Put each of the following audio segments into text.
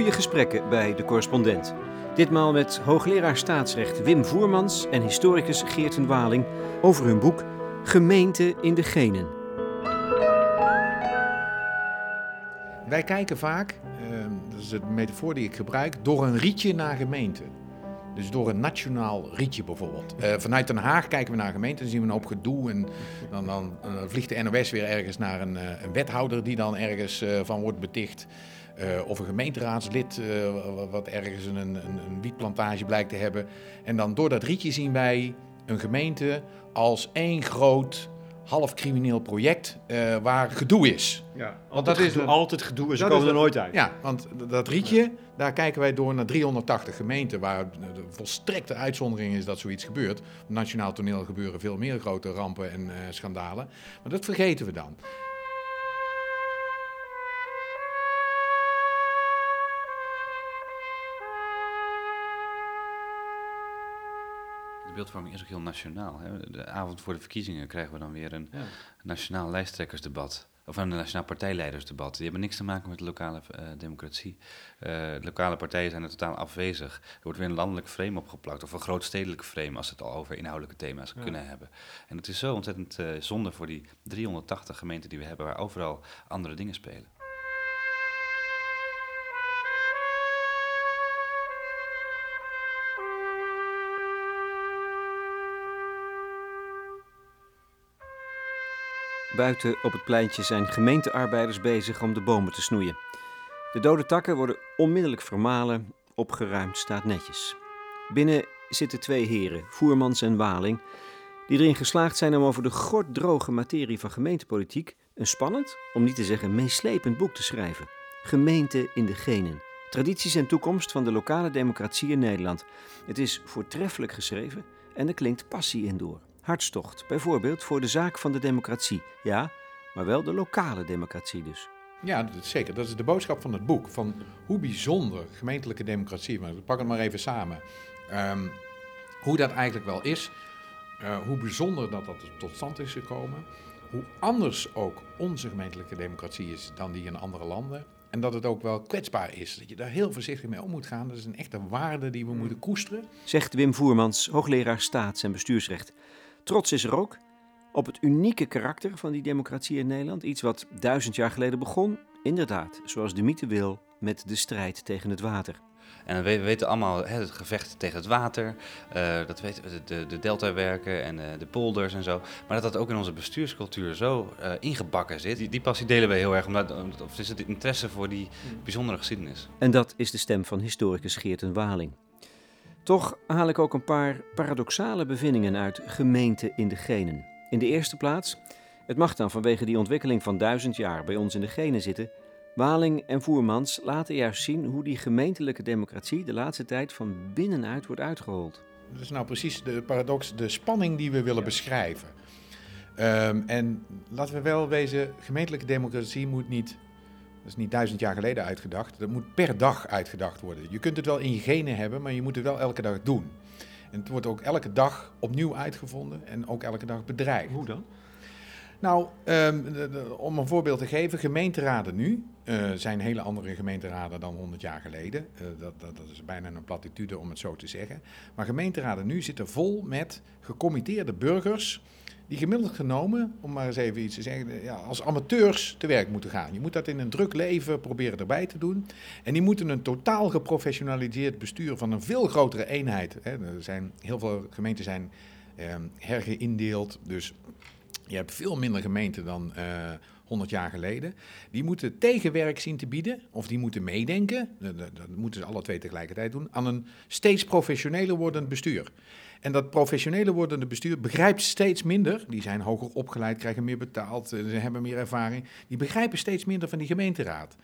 goede gesprekken bij de correspondent. Ditmaal met hoogleraar staatsrecht Wim Voermans en historicus Geerten Waling over hun boek Gemeente in de Genen. Wij kijken vaak, ehm, dat is de metafoor die ik gebruik, door een rietje naar gemeente. Dus door een nationaal rietje bijvoorbeeld. Uh, vanuit Den Haag kijken we naar gemeenten, dan zien we een hoop gedoe. En dan, dan uh, vliegt de NOS weer ergens naar een, uh, een wethouder die dan ergens van wordt beticht. Of een gemeenteraadslid wat ergens een, een, een wietplantage blijkt te hebben. En dan door dat rietje zien wij een gemeente als één groot half crimineel project uh, waar gedoe is. Ja, want dat is altijd gedoe en ze komen er nooit uit. Ja, want dat rietje, daar kijken wij door naar 380 gemeenten waar de volstrekte uitzondering is dat zoiets gebeurt. Op nationaal toneel gebeuren veel meer grote rampen en uh, schandalen. Maar dat vergeten we dan. De beeldvorming is ook heel nationaal. Hè? De avond voor de verkiezingen krijgen we dan weer een ja. nationaal lijsttrekkersdebat. Of een nationaal partijleidersdebat. Die hebben niks te maken met de lokale uh, democratie. Uh, de lokale partijen zijn er totaal afwezig. Er wordt weer een landelijk frame opgeplakt. Of een grootstedelijk frame als we het al over inhoudelijke thema's ja. kunnen hebben. En het is zo ontzettend uh, zonde voor die 380 gemeenten die we hebben, waar overal andere dingen spelen. Buiten op het pleintje zijn gemeentearbeiders bezig om de bomen te snoeien. De dode takken worden onmiddellijk vermalen, opgeruimd staat netjes. Binnen zitten twee heren, Voermans en Waling, die erin geslaagd zijn om over de gorddroge materie van gemeentepolitiek een spannend, om niet te zeggen meeslepend boek te schrijven. Gemeente in de genen. Tradities en toekomst van de lokale democratie in Nederland. Het is voortreffelijk geschreven en er klinkt passie in door hartstocht, bijvoorbeeld voor de zaak van de democratie. Ja, maar wel de lokale democratie dus. Ja, dat is zeker. Dat is de boodschap van het boek. Van hoe bijzonder gemeentelijke democratie, maar pak het maar even samen. Um, hoe dat eigenlijk wel is. Uh, hoe bijzonder dat dat tot stand is gekomen. Hoe anders ook onze gemeentelijke democratie is dan die in andere landen. En dat het ook wel kwetsbaar is. Dat je daar heel voorzichtig mee om moet gaan. Dat is een echte waarde die we moeten koesteren. Zegt Wim Voermans, hoogleraar staats- en bestuursrecht. Trots is er ook op het unieke karakter van die democratie in Nederland. Iets wat duizend jaar geleden begon, inderdaad, zoals de mythe wil, met de strijd tegen het water. En we weten allemaal hè, het gevecht tegen het water, uh, dat weten we, de, de deltawerken en uh, de polders en zo. Maar dat dat ook in onze bestuurscultuur zo uh, ingebakken zit, die, die, passie delen we heel erg. Omdat, of is het interesse voor die bijzondere geschiedenis. En dat is de stem van historicus Geert Waling. Toch haal ik ook een paar paradoxale bevindingen uit gemeenten in de genen. In de eerste plaats, het mag dan vanwege die ontwikkeling van duizend jaar bij ons in de genen zitten. Waling en Voermans laten juist zien hoe die gemeentelijke democratie de laatste tijd van binnenuit wordt uitgehold. Dat is nou precies de paradox, de spanning die we willen ja. beschrijven. Um, en laten we wel wezen, gemeentelijke democratie moet niet dat is niet duizend jaar geleden uitgedacht. Dat moet per dag uitgedacht worden. Je kunt het wel in je genen hebben, maar je moet het wel elke dag doen. En het wordt ook elke dag opnieuw uitgevonden en ook elke dag bedreigd. Hoe dan? Nou, um, de, om een voorbeeld te geven, gemeenteraden nu uh, zijn hele andere gemeenteraden dan 100 jaar geleden. Uh, dat, dat, dat, is bijna een platitude om het zo te zeggen. Maar gemeenteraden nu zitten vol met gecommitteerde burgers die gemiddeld genomen, om maar eens even iets te zeggen, ja, als amateurs te werk moeten gaan. Je moet dat in een druk leven proberen erbij te doen. En die moeten een totaal geprofessionaliseerd bestuur van een veel grotere eenheid. Hè. Er zijn, heel veel gemeenten zijn eh, hergeïndeeld, dus je hebt veel minder gemeenten dan uh, 100 jaar geleden. Die moeten tegenwerk zien te bieden, of die moeten meedenken, dat, dat moeten ze alle twee tegelijkertijd doen, aan een steeds professioneler wordend bestuur. En dat professionele wordende bestuur begrijpt steeds minder. Die zijn hoger opgeleid, krijgen meer betaald, eh, ze hebben meer ervaring. Die begrijpen steeds minder van die gemeenteraad.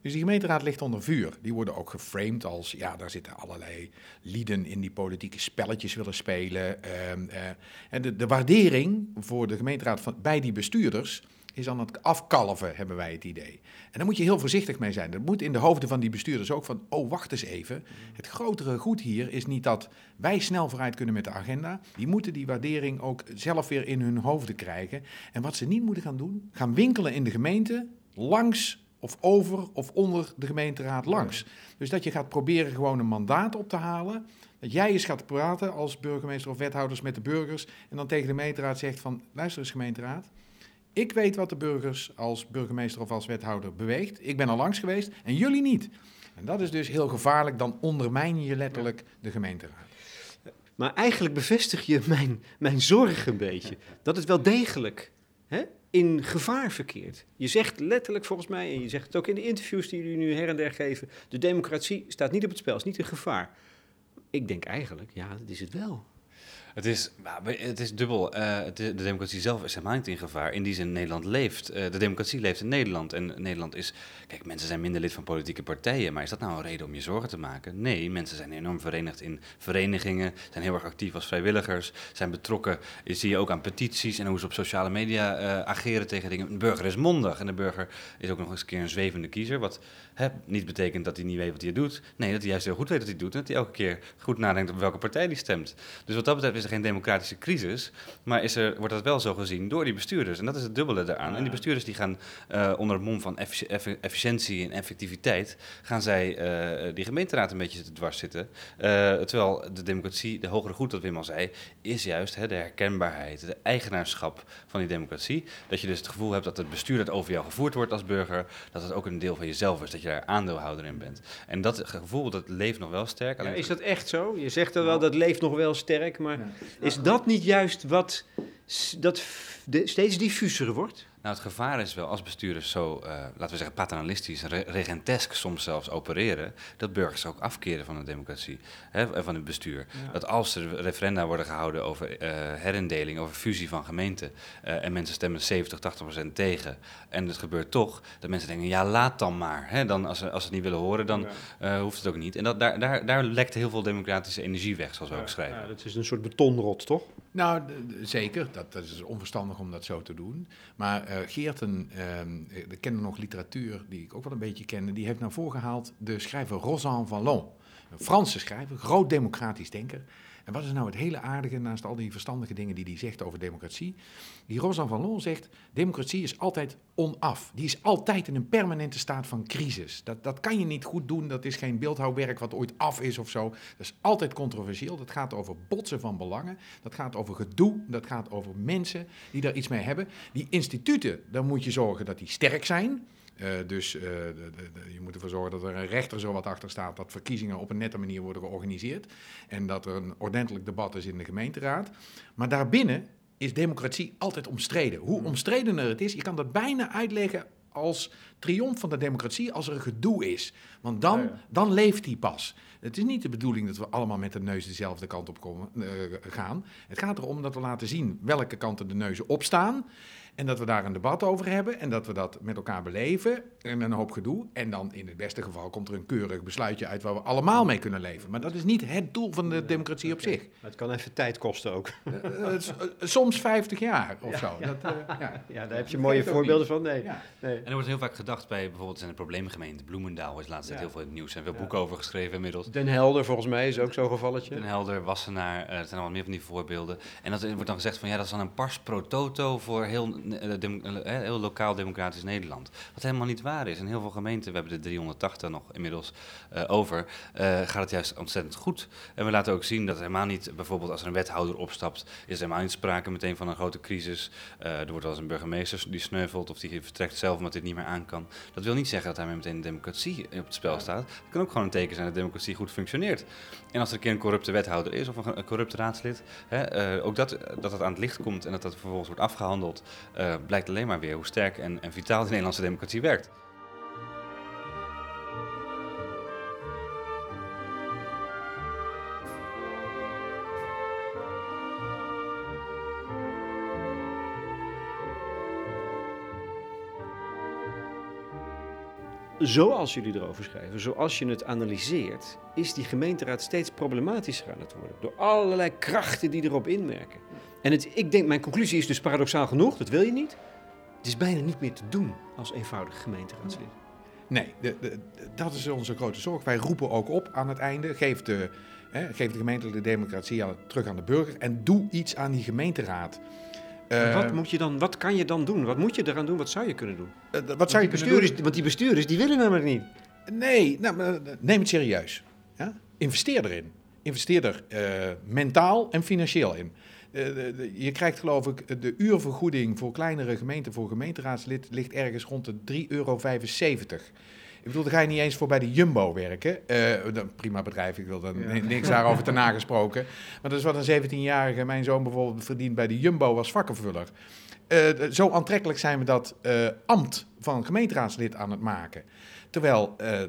Dus die gemeenteraad ligt onder vuur. Die worden ook geframed als, ja, daar zitten allerlei lieden in die politieke spelletjes willen spelen. Uh, uh, en de, de, waardering voor de gemeenteraad van, bij die bestuurders is aan het afkalven, hebben wij het idee. En daar moet je heel voorzichtig mee zijn. Dat moet in de hoofden van die bestuurders ook van, oh, wacht eens even. Het grotere goed hier is niet dat wij snel vooruit kunnen met de agenda. Die moeten die waardering ook zelf weer in hun hoofden krijgen. En wat ze niet moeten gaan doen, gaan winkelen in de gemeente langs of over of onder de gemeenteraad langs. Dus dat je gaat proberen gewoon een mandaat op te halen. Dat jij eens gaat praten als burgemeester of wethouders met de burgers. En dan tegen de gemeenteraad zegt van, luister eens gemeenteraad. Ik weet wat de burgers als burgemeester of als wethouder beweegt. Ik ben er langs geweest en jullie niet. En dat is dus heel gevaarlijk. Dan ondermijn je letterlijk de gemeenteraad. Maar eigenlijk bevestig je mijn, mijn zorg een beetje. Dat het wel degelijk hè, in gevaar verkeert. Je zegt letterlijk volgens mij, en je zegt het ook in de interviews die jullie nu her en der geven, de democratie staat niet op het spel, is niet in gevaar. Ik denk eigenlijk, ja, dat is het wel. Het is, het is dubbel. Uh, de, democratie zelf is helemaal niet in gevaar. In die zin, Nederland leeft. Uh, de democratie leeft in Nederland. En Nederland is. Kijk, mensen zijn minder lid van politieke partijen. Maar is dat nou een reden om je zorgen te maken? Nee, mensen zijn enorm verenigd in verenigingen. Zijn heel erg actief als vrijwilligers. Zijn betrokken. Je zie je ook aan petities en hoe ze op sociale media uh, ageren tegen dingen. Een burger is mondig. En de burger is ook nog eens een keer een zwevende kiezer. Wat hè, niet betekent dat hij niet weet wat hij doet. Nee, dat hij juist heel goed weet wat hij doet. En dat hij elke keer goed nadenkt op welke partij hij stemt. Dus wat dat betreft is er geen democratische crisis, maar is er, wordt dat wel zo gezien door die bestuurders. En dat is het dubbele daaraan. En die bestuurders die gaan uh, onder het mom van efficiëntie en effectiviteit, gaan zij uh, die gemeenteraad een beetje dwars zitten. Uh, terwijl de democratie, de hogere goed, dat Wim al zei, is juist hè, de herkenbaarheid, de eigenaarschap van die democratie. Dat je dus het gevoel hebt dat het bestuur dat over jou gevoerd wordt als burger, dat het ook een deel van jezelf is, dat je daar aandeelhouder in bent. En dat gevoel, dat leeft nog wel sterk. Ja, is dat echt zo? Je zegt er wel, dat leeft nog wel sterk, maar is dat niet juist wat dat steeds diffuser wordt? Nou, het gevaar is wel als bestuurders zo, uh, laten we zeggen, paternalistisch, regentesk soms zelfs opereren, dat burgers ook afkeren van de democratie, hè, van het bestuur. Dat als er referenda worden gehouden over uh, herindeling, over fusie van gemeenten, uh, en mensen stemmen 70, 80 procent tegen, en het gebeurt toch, dat mensen denken, ja, laat dan maar. Hè, dan, als, ze, als ze het niet willen horen, dan hoeft het ook niet. En dat, daar, daar, daar lekt heel veel democratische energie weg, zoals we ook schrijven. Ja, dat is een soort betonrot, toch? Nou, zeker. Dat, dat is onverstandig om dat zo te doen. Maar uh, Geerten, uh, ik ken nog literatuur die ik ook wel een beetje kende, die heeft naar voren gehaald de schrijver Rosan Vallon. Een Franse schrijver, groot democratisch denker. En wat is nou het hele aardige, naast al die verstandige dingen die hij zegt over democratie? Die Rosan Vallon zegt, democratie is altijd onaf. Die is altijd in een permanente staat van crisis. Dat, dat kan je niet goed doen, dat is geen beeldhouwwerk wat ooit af is of zo. Dat is altijd controversieel, dat gaat over botsen van belangen. Dat gaat over gedoe, dat gaat over mensen die daar iets mee hebben. Die instituten, daar moet je zorgen dat die sterk zijn. Uh, dus uh, de, de, je moet ervoor zorgen dat er een rechter zo wat achter staat, dat verkiezingen op een nette manier worden georganiseerd en dat er een ordentelijk debat is in de gemeenteraad. Maar daarbinnen is democratie altijd omstreden. Hoe hmm. omstredener het is, je kan dat bijna uitleggen als triomf van de democratie als er gedoe is. Want dan, dan leeft die pas. Het is niet de bedoeling dat we allemaal met de neus dezelfde kant op komen, uh, gaan. Het gaat erom dat we laten zien welke kanten de neuzen opstaan. En dat we daar een debat over hebben en dat we dat met elkaar beleven en een hoop gedoe. En dan in het beste geval komt er een keurig besluitje uit waar we allemaal mee kunnen leven. Maar dat is niet het doel van de democratie op zich. Maar het kan even tijd kosten ook. Uh, soms 50 jaar of zo. Ja, dat, uh, ja. ja, daar heb je mooie voorbeelden van. Nee. nee. En er wordt heel vaak gedacht bij bijvoorbeeld zijn de probleemgemeente. Bloemendaal is laatst heel veel in het nieuws. Er zijn veel boeken over geschreven inmiddels. Den Helder volgens mij is ook zo'n gevalletje. Den Helder, Wassenaar, er zijn al meer van die voorbeelden. En dat wordt dan gezegd van ja, dat is dan een pars pro toto voor heel heel lokaal democratisch Nederland. Wat helemaal niet waar is. In heel veel gemeenten, we hebben de 380 nog inmiddels over, gaat het juist ontzettend goed. En we laten ook zien dat helemaal niet, bijvoorbeeld als er een wethouder opstapt, is er helemaal niet sprake meteen van een grote crisis. Er wordt wel eens een burgemeester die sneuvelt of die vertrekt zelf omdat dit niet meer aan kan. Dat wil niet zeggen dat daarmee meteen de democratie op het spel staat. Het kan ook gewoon een teken zijn dat de democratie goed functioneert. En als er een keer een corrupte wethouder is of een, corrupte raadslid, hè, ook dat, dat het aan het licht komt en dat dat vervolgens wordt afgehandeld, blijkt alleen maar weer hoe sterk en, en vitaal de Nederlandse democratie werkt. Zoals jullie erover schrijven, zoals je het analyseert, is die gemeenteraad steeds problematischer aan het worden. Door allerlei krachten die erop inwerken. En het, ik denk, mijn conclusie is dus paradoxaal genoeg, dat wil je niet. Het is bijna niet meer te doen als eenvoudig gemeenteraadslid. Nee, de, de, dat is onze grote zorg. Wij roepen ook op aan het einde, geef de, hè, geef de gemeentelijke democratie aan, terug aan de burger en doe iets aan die gemeenteraad. Wat, moet je dan, wat kan je dan doen? Wat moet je eraan doen? Wat zou je kunnen doen? wat zou je bestuurders, doen? Want die bestuurders die willen namelijk niet. Nee, nou, neem het serieus. Ja? Investeer erin. Investeer er mentaal en financieel in. je krijgt geloof ik de uurvergoeding voor kleinere gemeenten, voor gemeenteraadslid, ligt ergens rond de 3,75 euro. Ik bedoel, dan ga je niet eens voor bij de Jumbo werken. Uh, prima bedrijf, ik wil er niks daarover te nagesproken. Maar dat is wat een 17-jarige, mijn zoon bijvoorbeeld, verdient bij de Jumbo als vakkenvuller. Uh, zo aantrekkelijk zijn we dat uh, ambt van gemeenteraadslid aan het maken. Terwijl uh,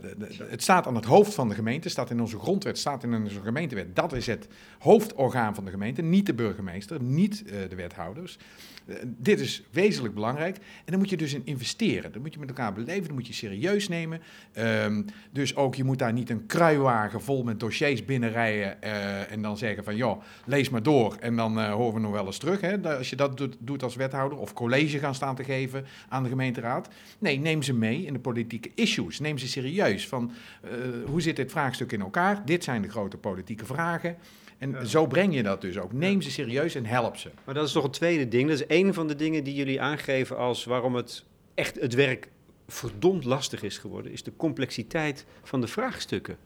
het staat aan het hoofd van de gemeente, staat in onze grondwet, staat in onze gemeentewet. Dat is het hoofdorgaan van de gemeente, niet de burgemeester, niet uh, de wethouders. Uh, dit is wezenlijk belangrijk. En dan moet je dus in investeren. Dan moet je met elkaar beleven, dan moet je serieus nemen. Um, dus ook, je moet daar niet een kruiwagen vol met dossiers binnenrijden en dan zeggen van, joh, lees maar door en dan horen we nog wel eens terug. Hè, als je dat doet, doet als wethouder of college gaan staan te geven aan de gemeenteraad. Nee, neem ze mee in de politieke issues. Neem ze serieus. Van, uh, hoe zit dit vraagstuk in elkaar? Dit zijn de grote politieke vragen. En zo breng je dat dus ook. Neem ze serieus en help ze. Maar dat is toch een tweede ding. Dat is een van de dingen die jullie aangeven als waarom het echt het werk verdomd lastig is geworden, is de complexiteit van de vraagstukken.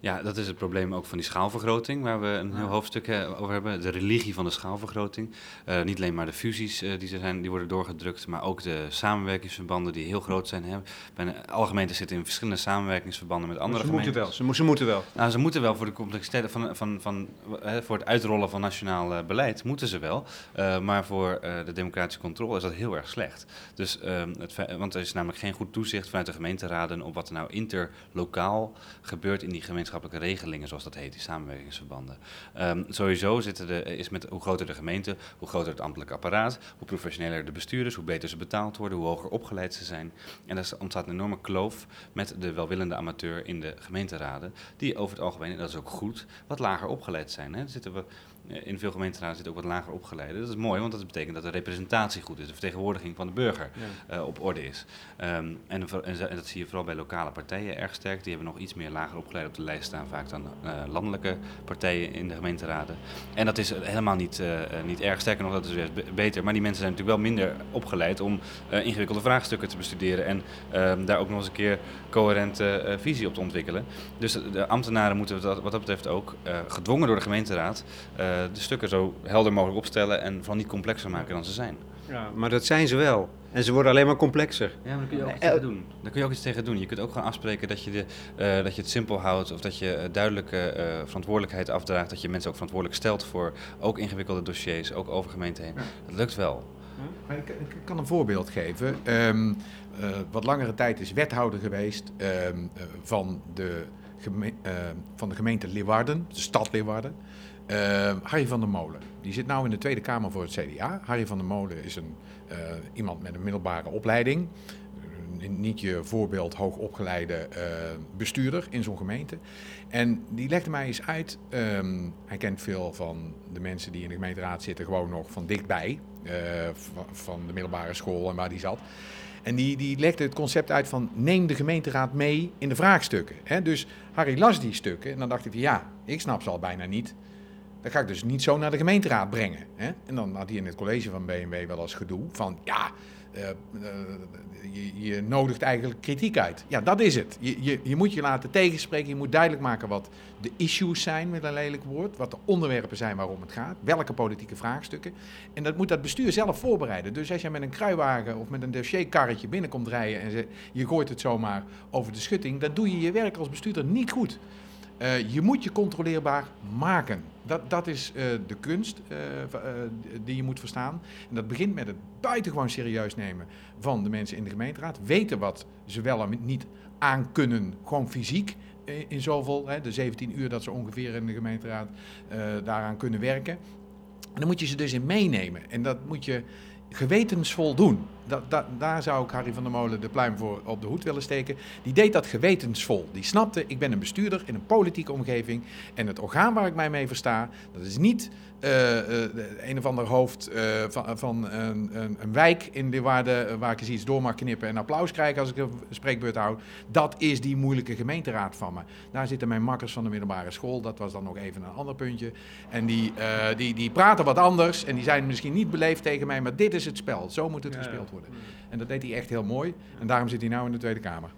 Ja, dat is het probleem ook van die schaalvergroting, waar we een heel hoofdstuk eh, over hebben. De religie van de schaalvergroting. Uh, niet alleen maar de fusies uh, die, zijn, die worden doorgedrukt, maar ook de samenwerkingsverbanden die heel groot zijn. Hè. Bijna alle gemeenten zitten in verschillende samenwerkingsverbanden met andere ze gemeenten. Moeten wel, ze, ze, moeten wel. Nou, ze moeten wel voor de complexiteit van, van, van, van voor het uitrollen van nationaal beleid, moeten ze wel. maar voor de democratische controle is dat heel erg slecht. Dus, ehm, het, want er is namelijk geen goed toezicht vanuit de gemeenteraden op wat er nou interlokaal gebeurt in die gemeenschappelijke regelingen, zoals dat heet, die samenwerkingsverbanden. Um, sowieso is met hoe groter de gemeente, hoe groter het ambtelijk apparaat, hoe professioneler de bestuurders, hoe beter ze betaald worden, hoe hoger opgeleid ze zijn. En er ontstaat een enorme kloof met de welwillende amateur in de gemeenteraden, die over het algemeen, en dat is ook goed, wat lager opgeleid zijn. Hè. zitten we in veel gemeenteraden zitten ook wat lager opgeleiden. Dat is mooi, want dat betekent dat de representatie goed is, de vertegenwoordiging van de burger uh, op orde is. Um, en, en, dat zie je vooral bij lokale partijen erg sterk. Die hebben nog iets meer lager opgeleid op de lijst staan, vaak dan uh, landelijke partijen in de gemeenteraden. En dat is helemaal niet, uh, niet erg, sterker nog, dat is weer beter. Maar die mensen zijn natuurlijk wel minder opgeleid om ingewikkelde vraagstukken te bestuderen en um, daar ook nog eens een keer coherente visie op te ontwikkelen. Dus de ambtenaren moeten wat dat betreft ook gedwongen door de gemeenteraad eh, de stukken zo helder mogelijk opstellen en vooral niet complexer maken dan ze zijn. Ja, maar dat zijn ze wel. En ze worden alleen maar complexer. Ja, maar dan kun je ook iets tegen doen. Daar kun je ook iets tegen doen. Je kunt ook gewoon afspreken dat je, de, uh, dat je het simpel houdt of dat je duidelijke uh, verantwoordelijkheid afdraagt. Dat je mensen ook verantwoordelijk stelt voor ook ingewikkelde dossiers, ook over gemeente heen. Ja. Dat lukt wel. Maar ik, kan een voorbeeld geven. Um, wat langere tijd is wethouder geweest um, van, de geme van de gemeente Leeuwarden, de stad Leeuwarden. Harry van der Molen. Die zit nu in de Tweede Kamer voor het CDA. Harry van der Molen is een, uh, iemand met een middelbare opleiding. Niet je voorbeeld hoogopgeleide bestuurder in zo'n gemeente. En die legde mij eens uit. Hij kent veel van de mensen die in de gemeenteraad zitten, gewoon nog van dichtbij. Van de middelbare school en waar die zat. En die, die legde het concept uit van neem de gemeenteraad mee in de vraagstukken. Hè? Dus Harry las die stukken en dan dacht ik van ja, ik snap ze al bijna niet. Dat ga ik dus niet zo naar de gemeenteraad brengen. Hè? En dan had hij in het college van BMW wel eens gedoe van ja, je, je, nodigt eigenlijk kritiek uit. Ja, dat is het. Je, je, je, moet je laten tegenspreken. Je moet duidelijk maken wat de issues zijn, met een lelijk woord. Wat de onderwerpen zijn waarom het gaat. Welke politieke vraagstukken. En dat moet dat bestuur zelf voorbereiden. Dus als je met een kruiwagen of met een dossierkarretje binnenkomt rijden en je gooit het zomaar over de schutting, dan doe je je werk als bestuurder niet goed. Uh, je moet je controleerbaar maken. Dat, dat is uh, de kunst uh, die je moet verstaan. En dat begint met het buitengewoon serieus nemen van de mensen in de gemeenteraad. Weten wat ze wel en niet aan kunnen, gewoon fysiek. In zoveel, hè, de 17 uur dat ze ongeveer in de gemeenteraad daaraan kunnen werken. En dan moet je ze dus in meenemen. En dat moet je gewetensvol doen. Daar zou ik Harry van der Molen de pluim voor op de hoed willen steken. Die deed dat gewetensvol. Die snapte, ik ben een bestuurder in een politieke omgeving. En het orgaan waar ik mij mee versta, dat is niet uh, een of ander hoofd uh, van, van een, een, wijk in de waar, de, waar ik eens iets door mag knippen en applaus krijg als ik een spreekbeurt houd. Dat is die moeilijke gemeenteraad van me. Daar zitten mijn makkers van de middelbare school. Dat was dan nog even een ander puntje. En die, die, die praten wat anders en die zijn misschien niet beleefd tegen mij, maar dit is het spel. Zo moet het gespeeld worden. En dat deed hij echt heel mooi. En daarom zit hij nou in de Tweede Kamer.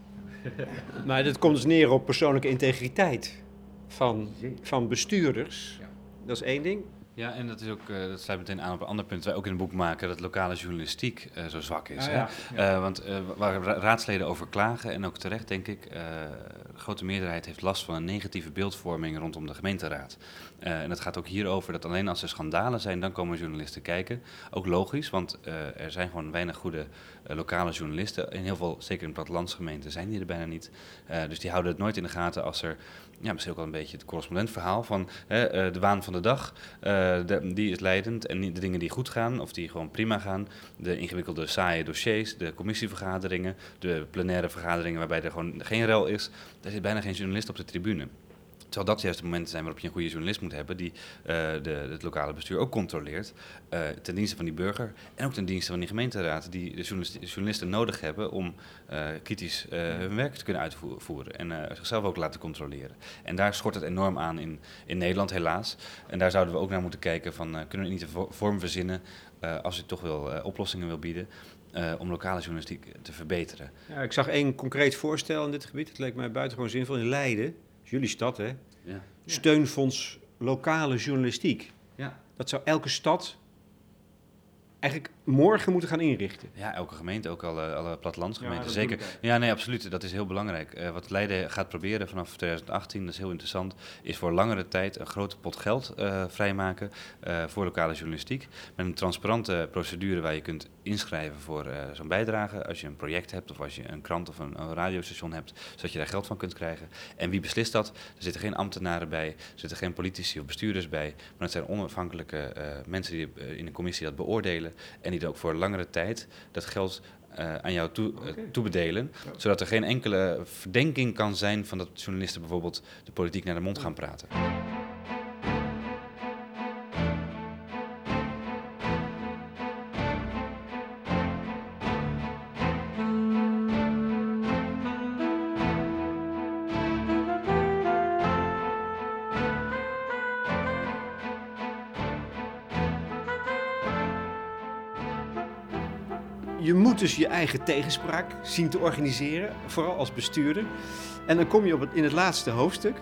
maar dat komt dus neer op persoonlijke integriteit van, van bestuurders. Dat is één ding. Ja, en dat, is ook, uh, dat sluit meteen aan op een ander punt. Wij ook in het boek maken dat lokale journalistiek uh, zo zwak is. Ah, hè? Ja, uh, want waar raadsleden over klagen, en ook terecht denk ik, de grote meerderheid heeft last van een negatieve beeldvorming rondom de gemeenteraad. En het gaat ook hierover dat alleen als er schandalen zijn, dan komen journalisten kijken. Ook logisch, want er zijn gewoon weinig goede lokale journalisten. In heel veel, zeker in plattelandsgemeenten, zijn die er bijna niet. dus die houden het nooit in de gaten als er ja, misschien ook wel een beetje het correspondent verhaal van de waan van de dag. Die is leidend. En de dingen die goed gaan, of die gewoon prima gaan, de ingewikkelde saaie dossiers, de commissievergaderingen, de plenaire vergaderingen waarbij er gewoon geen rel is, daar zit bijna geen journalist op de tribune. Terwijl dat juist de momenten zijn waarop je een goede journalist moet hebben, die uh, de, het lokale bestuur ook controleert. Uh, ten dienste van die burger en ook ten dienste van die gemeenteraad, die de journalisten nodig hebben om uh, kritisch hun werk te kunnen uitvoeren en zichzelf ook laten controleren. En daar schort het enorm aan in, in Nederland, helaas. En daar zouden we ook naar moeten kijken: van, kunnen we niet een vorm verzinnen als je toch wel oplossingen wil bieden. Om lokale journalistiek te verbeteren. Ja, ik zag één concreet voorstel in dit gebied. Het leek mij buitengewoon zinvol. In Leiden jullie stad, hè? Ja. Steunfonds lokale journalistiek. Ja. Dat zou elke stad eigenlijk morgen moeten gaan inrichten. Ja, elke gemeente, ook alle, alle plattelandsgemeenten. Zeker. Ja, nee, absoluut. Dat is heel belangrijk. Uh, wat Leiden gaat proberen vanaf 2018, dat is heel interessant, is voor langere tijd een grote pot geld uh, vrijmaken uh, voor lokale journalistiek. Met een transparante procedure waar je kunt inschrijven voor zo'n bijdrage. Als je een project hebt of als je een krant of een, een, radiostation hebt, zodat je daar geld van kunt krijgen. En wie beslist dat? Er zitten geen ambtenaren bij, er zitten geen politici of bestuurders bij, maar het zijn onafhankelijke mensen die in een commissie dat beoordelen en die ook voor langere tijd dat geld uh, aan jou toe, uh, toebedelen. Zodat er geen enkele verdenking kan zijn van dat journalisten bijvoorbeeld de politiek naar de mond gaan praten. Je eigen tegenspraak zien te organiseren, vooral als bestuurder. En dan kom je op het, in het laatste hoofdstuk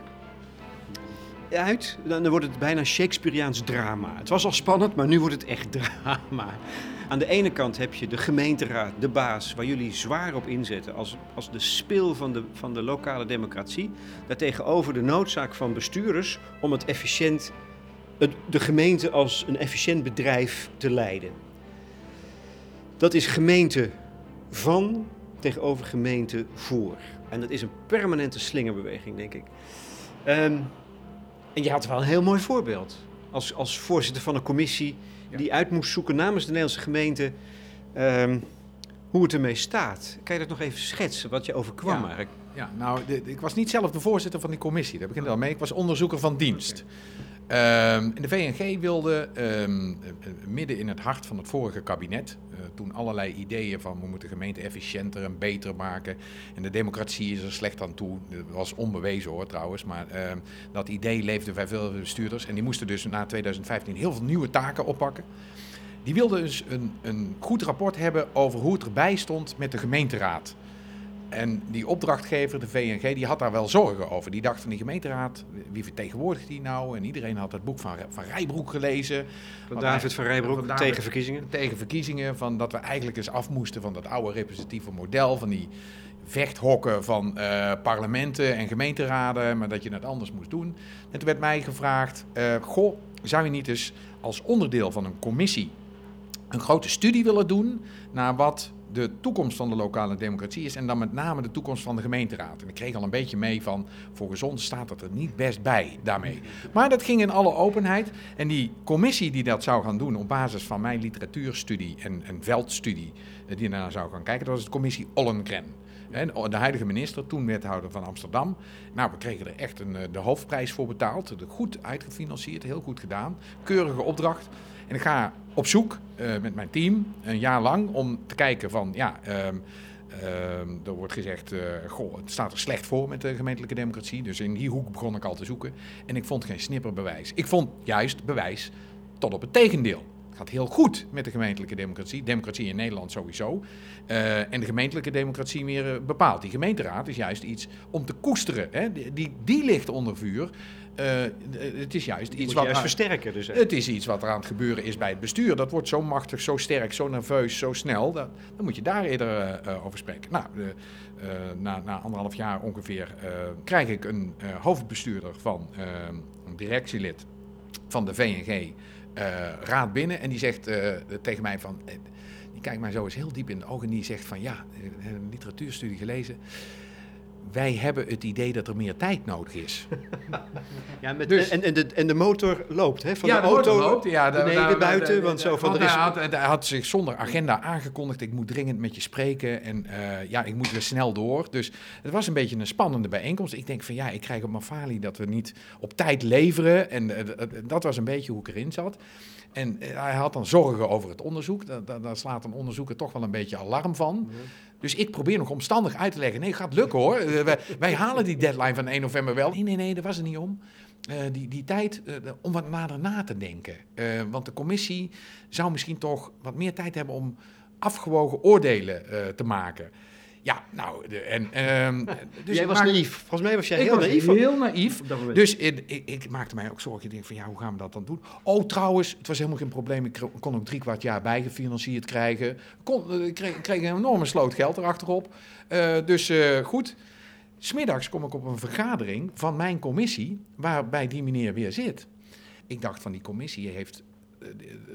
uit, dan wordt het bijna Shakespeareaans drama. Het was al spannend, maar nu wordt het echt drama. Aan de ene kant heb je de gemeenteraad, de baas, waar jullie zwaar op inzetten als, als de spil van de, van de lokale democratie. Daartegenover de noodzaak van bestuurders om het efficiënt, het, de gemeente als een efficiënt bedrijf te leiden. Dat is gemeente van tegenover gemeente voor. En dat is een permanente slingerbeweging, denk ik. Um, en je had wel een heel mooi voorbeeld. Als, als voorzitter van een commissie die uit moest zoeken namens de Nederlandse gemeente um, hoe het ermee staat. Kan je dat nog even schetsen, wat je overkwam ja. eigenlijk? Ja, nou, de, ik was niet zelf de voorzitter van die commissie, daar begin ik wel mee. Ik was onderzoeker van dienst. Um, de VNG wilde um, midden in het hart van het vorige kabinet, toen allerlei ideeën van we moeten gemeente efficiënter en beter maken en de democratie is er slecht aan toe, dat was onbewezen hoor trouwens, maar uh, dat idee leefde bij veel bestuurders en die moesten dus na 2015 heel veel nieuwe taken oppakken. Die wilden dus een, een goed rapport hebben over hoe het erbij stond met de gemeenteraad. En die opdrachtgever, de VNG, die had daar wel zorgen over. Die dacht van die gemeenteraad, wie vertegenwoordigt die nou? En iedereen had het boek van, van Rijbroek gelezen. Van David van Rijbroek, van tegen verkiezingen? Tegen verkiezingen, van dat we eigenlijk eens af moesten van dat oude representatieve model, van die vechthokken van uh, parlementen en gemeenteraden, maar dat je het anders moest doen. En toen werd mij gevraagd, uh, goh, zou je niet eens als onderdeel van een commissie een grote studie willen doen naar wat de toekomst van de lokale democratie is. En dan met name de toekomst van de gemeenteraad. En ik kreeg al een beetje mee van, volgens ons staat het er niet best bij daarmee. Maar dat ging in alle openheid. En die commissie die dat zou gaan doen op basis van mijn literatuurstudie en, en veldstudie, eh, die daarna zou gaan kijken, dat was de commissie Ollengren. De huidige minister, toen wethouder van Amsterdam. Nou, we kregen er echt een, eh, de hoofdprijs voor betaald. Goed uitgefinancierd, heel goed gedaan. Keurige opdracht. En ik ga op zoek uh, met mijn team een jaar lang om te kijken van, ja, um, er wordt gezegd, uh, goh, het staat er slecht voor met de gemeentelijke democratie. Dus in die hoek begon ik al te zoeken. En ik vond geen snipperbewijs. Ik vond juist bewijs tot op het tegendeel. Het gaat heel goed met de gemeentelijke democratie. Democratie in Nederland sowieso. Uh, en de gemeentelijke democratie meer bepaald. Die gemeenteraad is juist iets om te koesteren. Hè? Die, die ligt onder vuur. Uh, het is juist iets wat. Juist versterken dus. Het is iets wat er aan het gebeuren is bij het bestuur. Dat wordt zo machtig, zo sterk, zo nerveus, zo snel. Dat, dan moet je daar eerder uh, over spreken. Nou, uh, na, na, anderhalf jaar ongeveer krijg ik een hoofdbestuurder van een directielid van de VNG raad binnen. En die zegt tegen mij van. die kijkt mij zo eens heel diep in de ogen en die zegt van ja, een literatuurstudie gelezen wij hebben het idee dat er meer tijd nodig is. ja, met, dus, en, en, de, en de motor loopt, hè? Van ja, de, auto loopt, ja, de, beneden, buiten, want zo van... Er is... hij, had, hij had zich zonder agenda aangekondigd, ik moet dringend met je spreken en uh, ja, ik moet weer snel door. Dus het was een beetje een spannende bijeenkomst. Ik denk van ja, ik krijg op mijn falie dat we niet op tijd leveren en uh, dat was een beetje hoe ik erin zat. En uh, hij had dan zorgen over het onderzoek. Daar, slaat een onderzoeker toch wel een beetje alarm van. Mm -hmm. Dus ik probeer nog omstandig uit te leggen. Nee, gaat lukken hoor. Uh, wij, wij, halen die deadline van 1 november wel. Nee, nee, nee, daar was het niet om. Uh, die, die tijd uh, om wat nader na te denken. want de commissie zou misschien toch wat meer tijd hebben om afgewogen oordelen te maken. Ja, nou, de, en... Um, dus jij was maar, naïef. Volgens mij was jij heel was naïef. heel naïef. Dus ik, ik, ik, maakte mij ook zorgen. Ik denk van, ja, hoe gaan we dat dan doen? Oh, trouwens, het was helemaal geen probleem. Ik kon ook drie kwart jaar bijgefinancierd krijgen. Kon, ik kreeg, kreeg een enorme sloot geld erachterop. Uh, dus uh, goed. Smiddags kom ik op een vergadering van mijn commissie... waarbij die meneer weer zit. Ik dacht van, die commissie heeft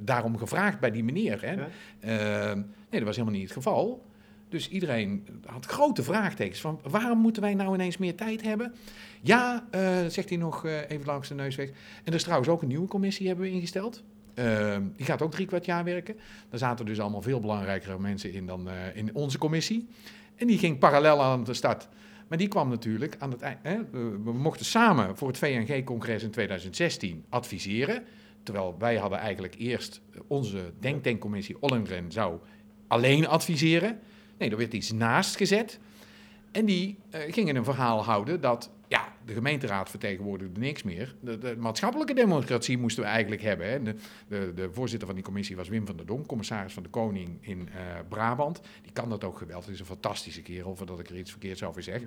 daarom gevraagd bij die meneer. Hè? Ja? nee, dat was helemaal niet het geval... Dus iedereen had grote vraagtekens van waarom moeten wij nou ineens meer tijd hebben? Ja, uh, zegt hij nog uh, even langs de neus weg. En er is trouwens ook een nieuwe commissie hebben we ingesteld. Uh, die gaat ook drie kwart jaar werken. Daar zaten dus allemaal veel belangrijkere mensen in dan in onze commissie. En die ging parallel aan de start. Maar die kwam natuurlijk aan het eind. We mochten samen voor het VNG-congres in 2016 adviseren. Terwijl wij hadden eigenlijk eerst onze denktankcommissie Ollengren zou alleen adviseren. Nee, er werd iets naast gezet. En die uh, gingen een verhaal houden dat ja, de gemeenteraad vertegenwoordigde niks meer. De, de maatschappelijke democratie moesten we eigenlijk hebben. Hè. De, de, de, voorzitter van die commissie was Wim van der Donk, commissaris van de Koning in uh, Brabant. Die kan dat ook geweldig. Is een fantastische kerel, voordat ik er iets verkeerds over zeg.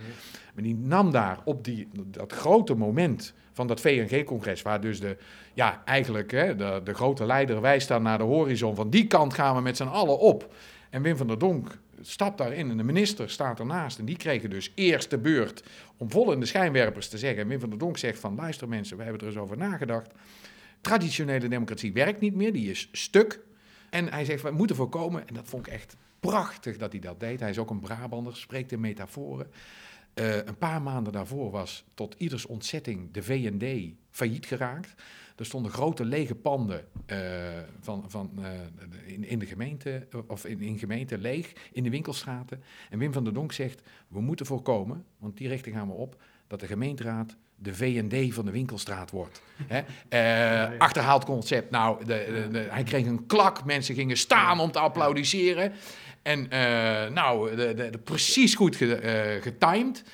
Maar die nam daar op die, dat grote moment van dat VNG-congres, waar dus de, ja, eigenlijk hè, de, de grote leider wijst dan naar de horizon. Van die kant gaan we met z'n allen op. En Wim van der Donk stapt daarin en de minister staat ernaast. En die kregen dus eerst de beurt om vol in de schijnwerpers te zeggen. En Wim van der Donk zegt van, luister mensen, we hebben er eens over nagedacht. Traditionele democratie werkt niet meer, die is stuk. En hij zegt, we moeten voorkomen, en dat vond ik echt prachtig dat hij dat deed. Hij is ook een Brabander, spreekt in metaforen. Uh, een paar maanden daarvoor was tot ieders ontzetting de VND failliet geraakt. Er stonden grote lege panden uh, van, van, uh, in, in de gemeente, of in, in gemeente leeg, in de winkelstraten. En Wim van der Donk zegt, we moeten voorkomen, want die richting gaan we op, dat de gemeenteraad de VND van de winkelstraat wordt. Hè? Uh, achterhaald concept. Nou, de, de, de, hij kreeg een klak. Mensen gingen staan om te applaudisseren. En uh, nou, de, precies goed ge, uh, getimed.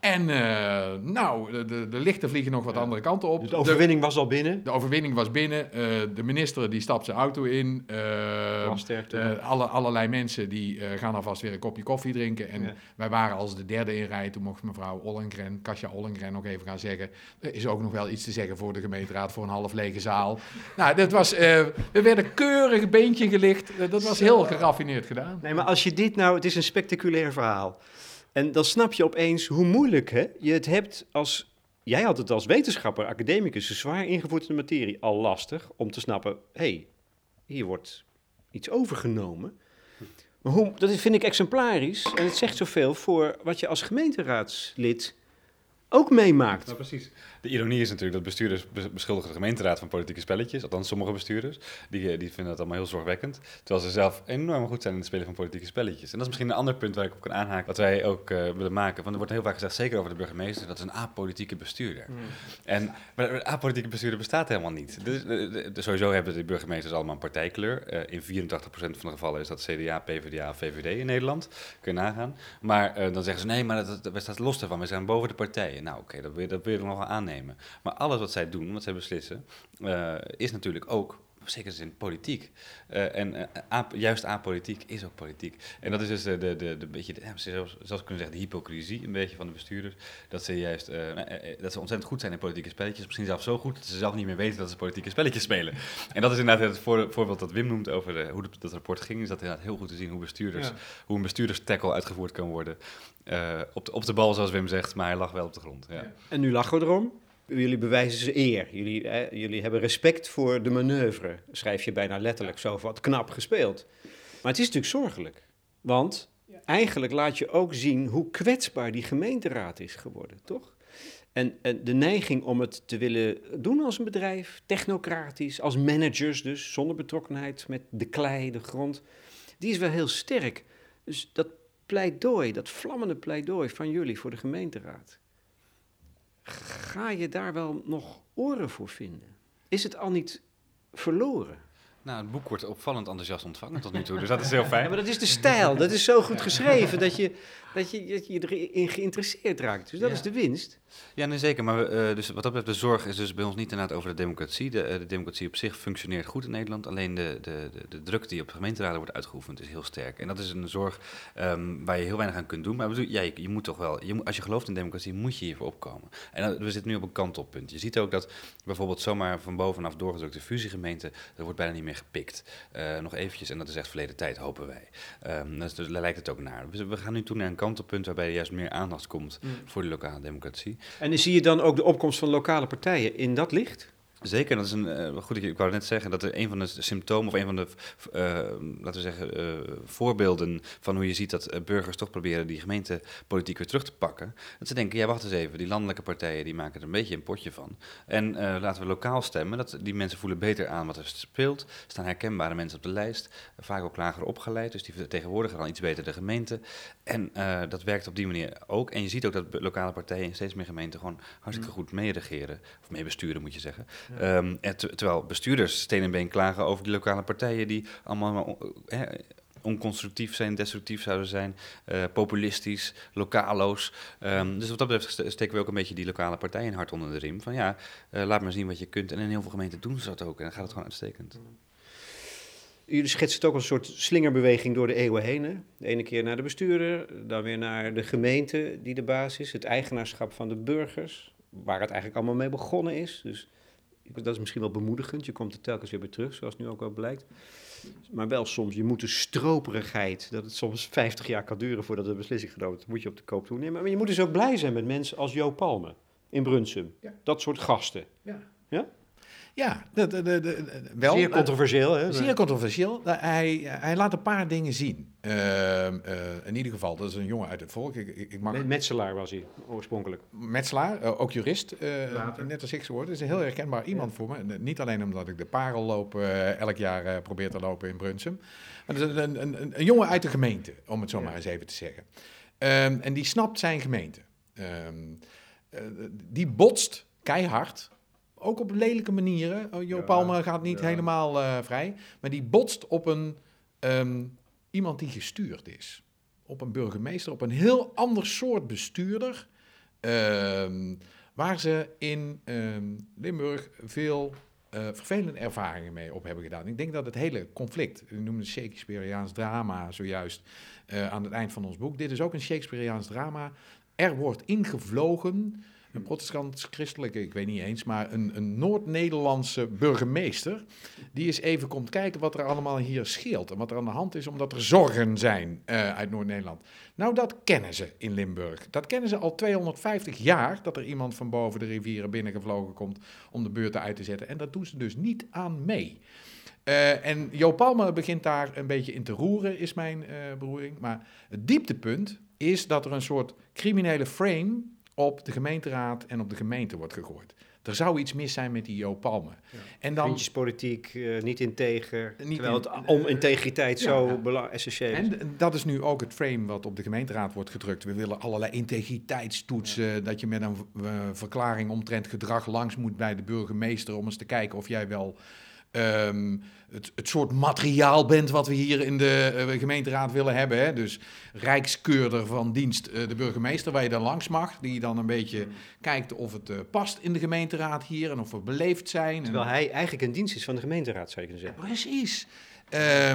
En uh, nou, de, de, de, lichten vliegen nog wat ja. andere kanten op. De overwinning was al binnen? De overwinning was binnen. Uh, de minister die stapt zijn auto in. Uh, alle, allerlei mensen die gaan alvast weer een kopje koffie drinken. En ja. wij waren als de derde in rij. Toen mocht mevrouw Ollengren, Katja Ollengren nog even gaan zeggen... er is ook nog wel iets te zeggen voor de gemeenteraad voor een half lege zaal. nou, dat was... we werden keurig beentje gelicht. dat was heel geraffineerd gedaan. Nee, maar als je dit nou... Het is een spectaculair verhaal... En dan snap je opeens hoe moeilijk hè, je het hebt als... Jij had het als wetenschapper, academicus, een zwaar ingevoerde materie al lastig om te snappen... hé, hey, hier wordt iets overgenomen. Maar hoe, dat vind ik exemplarisch en het zegt zoveel voor wat je als gemeenteraadslid ook meemaakt. Nou, precies. De ironie is natuurlijk dat bestuurders beschuldigen de gemeenteraad van politieke spelletjes. Althans, sommige bestuurders. Die, eh, die vinden dat allemaal heel zorgwekkend. Terwijl ze zelf enorm goed zijn in het spelen van politieke spelletjes. En dat is misschien een ander punt waar ik op kan aanhaken. Wat wij ook uh, willen maken. Want er wordt heel vaak gezegd, zeker over de burgemeester, dat is een apolitieke bestuurder. Hmm. En maar een apolitieke bestuurder bestaat helemaal niet. Dus, de, sowieso hebben de burgemeesters allemaal een partijkleur. Uh, in 84% van de gevallen is dat CDA, PvdA VVD in Nederland. Kun je nagaan. Maar dan zeggen ze, nee, maar dat, dat, we staan los daarvan. We zijn boven de partijen. Nou, oké, dat, dat wil je nog wel aannemen. Maar alles wat zij doen, wat zij beslissen, uh, is natuurlijk ook zeker in politiek. Uh, en uh, juist apolitiek is ook politiek. En dat is dus de, de, de, de beetje, de, zelfs, zelfs kunnen zeggen, de hypocrisie een beetje van de bestuurders. Dat ze juist uh, dat ze ontzettend goed zijn in politieke spelletjes. Misschien zelfs zo goed dat ze zelf niet meer weten dat ze politieke spelletjes spelen. en dat is inderdaad het voor, voorbeeld dat Wim noemt over hoe dat rapport ging. Is dat inderdaad heel goed te zien hoe, bestuurders, hoe een bestuurderstackle uitgevoerd kan worden. op, de, op de bal, zoals Wim zegt, maar hij lag wel op de grond. Ja. En nu lachen we erom. Jullie bewijzen ze eer. Jullie, hè, jullie hebben respect voor de manoeuvre. Schrijf je bijna letterlijk zo wat knap gespeeld. Maar het is natuurlijk zorgelijk. Want eigenlijk laat je ook zien hoe kwetsbaar die gemeenteraad is geworden, toch? En, en, de neiging om het te willen doen als een bedrijf, technocratisch, als managers dus, zonder betrokkenheid met de klei, de grond, die is wel heel sterk. Dus dat pleidooi, dat vlammende pleidooi van jullie voor de gemeenteraad, ga je daar wel nog oren voor vinden? Is het al niet verloren? Nou, het boek wordt opvallend enthousiast ontvangen tot nu toe, dus dat is heel fijn. Ja, maar dat is de stijl, dat is zo goed geschreven dat je, dat je, dat je erin geïnteresseerd raakt. Dus dat is de winst. Ja, nee, zeker. Maar uh, dus wat dat betreft, de zorg is dus bij ons niet inderdaad over de democratie. De, uh, de democratie op zich functioneert goed in Nederland. Alleen de, de, de, druk die op de gemeenteraden wordt uitgeoefend is heel sterk. En dat is een zorg um, waar je heel weinig aan kunt doen. Maar bedoel, ja, je, je, moet toch wel, je moet, als je gelooft in democratie, moet je hiervoor opkomen. En uh, we zitten nu op een kantelpunt. Je ziet ook dat bijvoorbeeld zomaar van bovenaf doorgedrukte fusiegemeenten, dat wordt bijna niet meer gepikt. nog eventjes, en dat is echt verleden tijd, hopen wij. Um, dus, dus daar lijkt het ook naar. We, we gaan nu toe naar een kantelpunt waarbij er juist meer aandacht komt mm. voor de lokale democratie. En zie je dan ook de opkomst van lokale partijen in dat licht? Zeker, dat is een, uh, goed, ik, ik wou net zeggen dat er een van de symptomen of een van de, uh, laten we zeggen, uh, voorbeelden van hoe je ziet dat burgers toch proberen die gemeentepolitiek weer terug te pakken. Dat ze denken, ja wacht eens even, die landelijke partijen die maken er een beetje een potje van. En laten we lokaal stemmen, dat, die mensen voelen beter aan wat er speelt, staan herkenbare mensen op de lijst, vaak ook lager opgeleid, dus die vertegenwoordigen dan iets beter de gemeente. En dat werkt op die manier ook. En je ziet ook dat lokale partijen in steeds meer gemeenten gewoon hartstikke mm. goed meeregeren, of meebesturen moet je zeggen. Um, terwijl bestuurders steen en been klagen over die lokale partijen die allemaal uh, onconstructief zijn, destructief zouden zijn, uh, populistisch, lokaloos. Um, dus wat dat betreft steken we ook een beetje die lokale partijen hard onder de riem. Van ja, uh, laat maar zien wat je kunt. En in heel veel gemeenten doen ze dat ook. En dan gaat het gewoon uitstekend. Jullie schetsen het ook als een soort slingerbeweging door de eeuwen heen. Hè? De ene keer naar de bestuurder, dan weer naar de gemeente die de baas is. Het eigenaarschap van de burgers, waar het eigenlijk allemaal mee begonnen is. Dus dat is misschien wel bemoedigend. Je komt er telkens weer bij terug, zoals nu ook wel blijkt. Maar wel soms, je moet de stroperigheid, dat het soms 50 jaar kan duren voordat de beslissing genomen wordt, moet je op de koop toenemen. Maar je moet dus ook blij zijn met mensen als Jo Palme in Brunsum. Dat soort gasten. Ja. ja? Ja, de, de, de, wel. Zeer controversieel, hè? Zeer controversieel. Hij, hij laat een paar dingen zien. Uh, uh, in ieder geval, dat is een jongen uit het volk. Ik, ik mag... Metselaar was hij, oorspronkelijk. Metselaar, uh, ook jurist, net als ik geworden. Dat is een heel herkenbaar iemand voor me. Niet alleen omdat ik de parel loop, elk jaar probeer te lopen in Brunsum. Maar dat is een, een, een, een, jongen uit de gemeente, om het zo maar eens even te zeggen. Um, en die snapt zijn gemeente. Um, die botst keihard ook op lelijke manieren. Oh, jo Palme gaat niet helemaal uh, vrij. Maar die botst op een, um, iemand die gestuurd is. Op een burgemeester, op een heel ander soort bestuurder. Um, waar ze in um, Limburg veel uh, vervelende ervaringen mee op hebben gedaan. Ik denk dat het hele conflict, we noemen het Shakespeareaans drama zojuist uh, aan het eind van ons boek. Dit is ook een Shakespeareaans drama. Er wordt ingevlogen een protestants-christelijke, ik weet niet eens, maar een, een Noord-Nederlandse burgemeester, die eens even komt kijken wat er allemaal hier scheelt en wat er aan de hand is, omdat er zorgen zijn uh, uit Noord-Nederland. Nou, dat kennen ze in Limburg. Dat kennen ze al 250 jaar, dat er iemand van boven de rivieren binnengevlogen komt om de beurten uit te zetten. En dat doen ze dus niet aan mee. Uh, en Jo Palme begint daar een beetje in te roeren, is mijn uh, beroering. Maar het dieptepunt is dat er een soort criminele frame op de gemeenteraad en op de gemeente wordt gegooid. Er zou iets mis zijn met die Jo Palme. Ja. En dan, Vriendjespolitiek, uh, niet integer, niet terwijl in, het om integriteit zo ja. essentieel is. En dat is nu ook het frame wat op de gemeenteraad wordt gedrukt. We willen allerlei integriteitstoetsen, dat je met een verklaring omtrent gedrag langs moet bij de burgemeester om eens te kijken of jij wel Um, het, het, soort materiaal bent wat we hier in de uh, gemeenteraad willen hebben. Hè? Dus rijkskeurder van dienst uh, de burgemeester, waar je dan langs mag. Die dan een beetje mm. kijkt of het uh, past in de gemeenteraad hier en of we beleefd zijn. Terwijl en... hij eigenlijk een dienst is van de gemeenteraad, zou je kunnen zeggen. precies.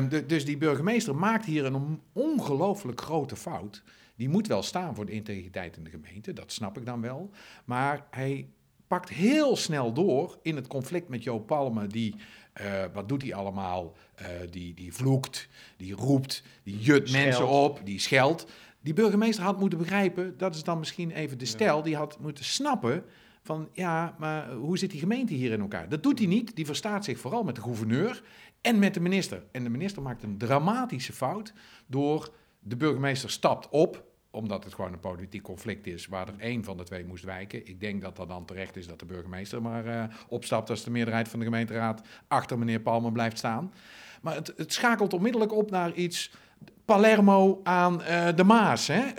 De, dus die burgemeester maakt hier een ongelooflijk grote fout. Die moet wel staan voor de integriteit in de gemeente, dat snap ik dan wel. Maar hij pakt heel snel door in het conflict met Joop Palme, die uh, wat doet hij allemaal? Uh, die, die vloekt, die roept, die jut mensen op, die scheldt. Die burgemeester had moeten begrijpen, dat is dan misschien even de stijl, die had moeten snappen van ja, maar hoe zit die gemeente hier in elkaar? Dat doet hij niet. Die verstaat zich vooral met de gouverneur en met de minister. En de minister maakt een dramatische fout door de burgemeester stapt op omdat het gewoon een politiek conflict is waar er één van de twee moest wijken. Ik denk dat dat dan terecht is dat de burgemeester maar uh, opstapt als de meerderheid van de gemeenteraad achter meneer Palmer blijft staan. Maar het, het schakelt onmiddellijk op naar iets Palermo aan uh, de Maas. Hè? Uh,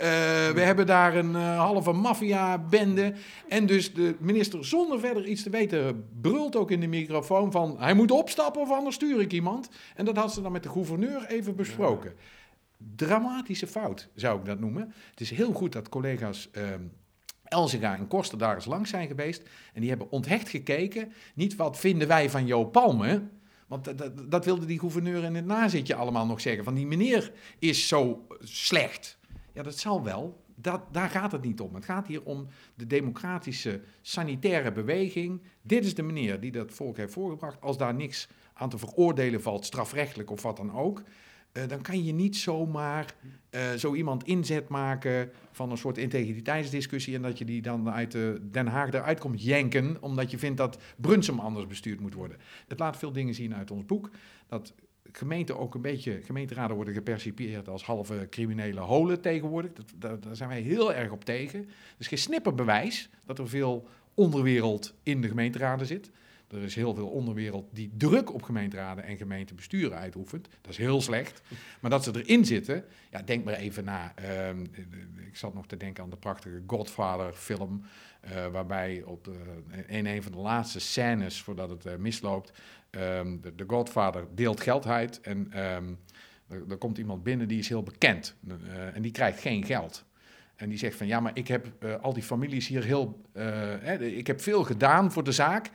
we hebben daar een halve maffia-bende. En dus de minister, zonder verder iets te weten, brult ook in de microfoon van... hij moet opstappen of anders stuur ik iemand. En dat had ze dan met de gouverneur even besproken. Dramatische fout, zou ik dat noemen. Het is heel goed dat collega's uh, en Koster daar eens langs zijn geweest. En die hebben onthecht gekeken. Niet wat vinden wij van Jo Palme. Want dat, dat, dat wilde die gouverneur in het nazitje allemaal nog zeggen. Van die meneer is zo slecht. Ja, dat zal wel. Dat, daar gaat het niet om. Het gaat hier om de democratische sanitaire beweging. Dit is de meneer die dat volk heeft voorgebracht. Als daar niks aan te veroordelen valt, strafrechtelijk of wat dan ook, uh, dan kan je niet zomaar uh, zo iemand inzet maken van een soort integriteitsdiscussie en dat je die dan uit de Den Haag eruit komt jenken, omdat je vindt dat Brunsum anders bestuurd moet worden. Het laat veel dingen zien uit ons boek, dat gemeenten ook een beetje, gemeenteraden worden gepercipieerd als halve criminele holen tegenwoordig. Daar zijn wij heel erg op tegen. Is geen snipperbewijs dat er veel onderwereld in de gemeenteraden zit. Er is heel veel onderwereld die druk op gemeenteraden en gemeentebesturen uitoefent. Dat is heel slecht. Maar dat ze erin zitten, ja, denk maar even na. Uh, ik zat nog te denken aan de prachtige Godfather-film. Uh, waarbij op de, in een van de laatste scènes voordat het uh, misloopt. Um, de, Godfather deelt geld uit. En um, er, komt iemand binnen die is heel bekend. En die krijgt geen geld. En die zegt van ja, maar ik heb al die families hier heel. Hè, ik heb veel gedaan voor de zaak.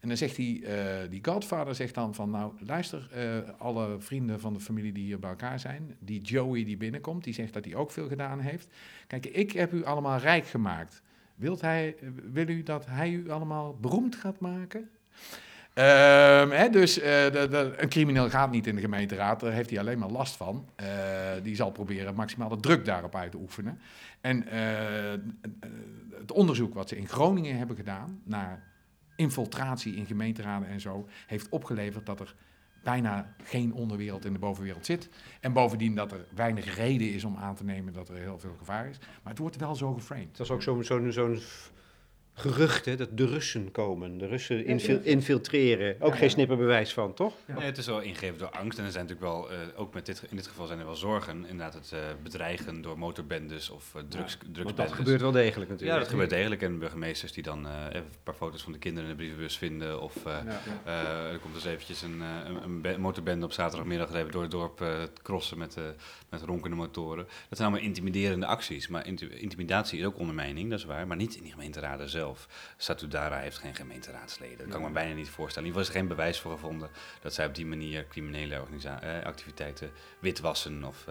En dan zegt hij, uh, die godvader zegt dan van, nou luister, uh, alle vrienden van de familie die hier bij elkaar zijn, die Joey die binnenkomt, die zegt dat hij ook veel gedaan heeft. Kijk, ik heb u allemaal rijk gemaakt. Wilt hij, wil u dat hij u allemaal beroemd gaat maken? Um, hè, dus de, een crimineel gaat niet in de gemeenteraad, daar heeft hij alleen maar last van. die zal proberen maximale druk daarop uit te oefenen. En het onderzoek wat ze in Groningen hebben gedaan naar infiltratie in gemeenteraden en zo heeft opgeleverd dat er bijna geen onderwereld in de bovenwereld zit. En bovendien dat er weinig reden is om aan te nemen dat er heel veel gevaar is. Maar het wordt wel zo geframed. Dat is ook zo'n zo'n zo'n geruchten dat de Russen komen, de Russen infil infiltreren. Ook geen snipperbewijs van, toch? Nee, het is wel ingegeven door angst. En er zijn natuurlijk wel, uh, ook met dit, in dit geval zijn er wel zorgen. Inderdaad, het uh, bedreigen door motorbendes of uh, drugs, ja, drugsbendes. dat gebeurt wel degelijk natuurlijk. Ja, dat gebeurt degelijk. En burgemeesters die dan even een paar foto's van de kinderen in de brievenbus vinden. Of er komt dus eventjes een, een, een motorbende op zaterdagmiddag even door het dorp crossen met, met ronkende motoren. Dat zijn allemaal intimiderende acties. Maar intimidatie is ook ondermijning, dat is waar. Maar niet in die gemeenteraden zelf zelf. Satudara heeft geen gemeenteraadsleden. Dat kan ik me bijna niet voorstellen. In ieder geval is er geen bewijs voor gevonden dat zij op die manier criminele eh, activiteiten witwassen of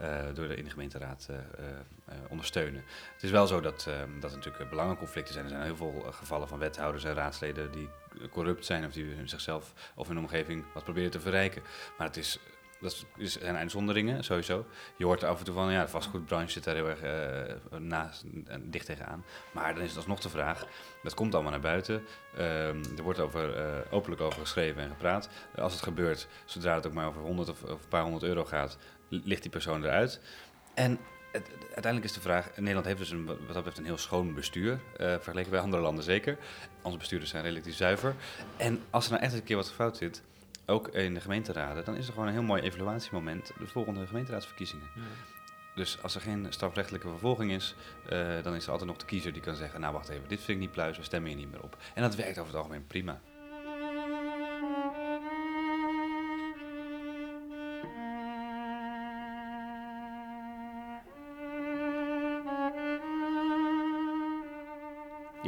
uh, door de, in de gemeenteraad ondersteunen. Het is wel zo dat, dat er natuurlijk belangenconflicten zijn. Er zijn heel veel gevallen van wethouders en raadsleden die corrupt zijn of die zichzelf of hun omgeving wat proberen te verrijken. Maar het is Dat zijn uitzonderingen, sowieso. Je hoort er af en toe van, ja, de vastgoedbranche zit daar heel erg eh, naast, en dicht tegenaan. Maar dan is het alsnog de vraag, dat komt allemaal naar buiten. Ehm, er wordt over, eh, openlijk over geschreven en gepraat. als het gebeurt, zodra het ook maar over 100 of, of een paar honderd euro gaat, li- ligt die persoon eruit. En uiteindelijk is de vraag, Nederland heeft dus een, wat dat betreft een heel schoon bestuur, eh, vergeleken bij andere landen zeker. Onze bestuurders zijn relatief zuiver. En als er nou echt een keer wat fout zit, ook in de gemeenteraden, dan is er gewoon een heel mooi evaluatiemoment, de volgende gemeenteraadsverkiezingen. Dus als er geen strafrechtelijke vervolging is, eh, dan is er altijd nog de kiezer die kan zeggen, nou wacht even, dit vind ik niet pluis, we stemmen hier niet meer op. En dat werkt over het algemeen prima.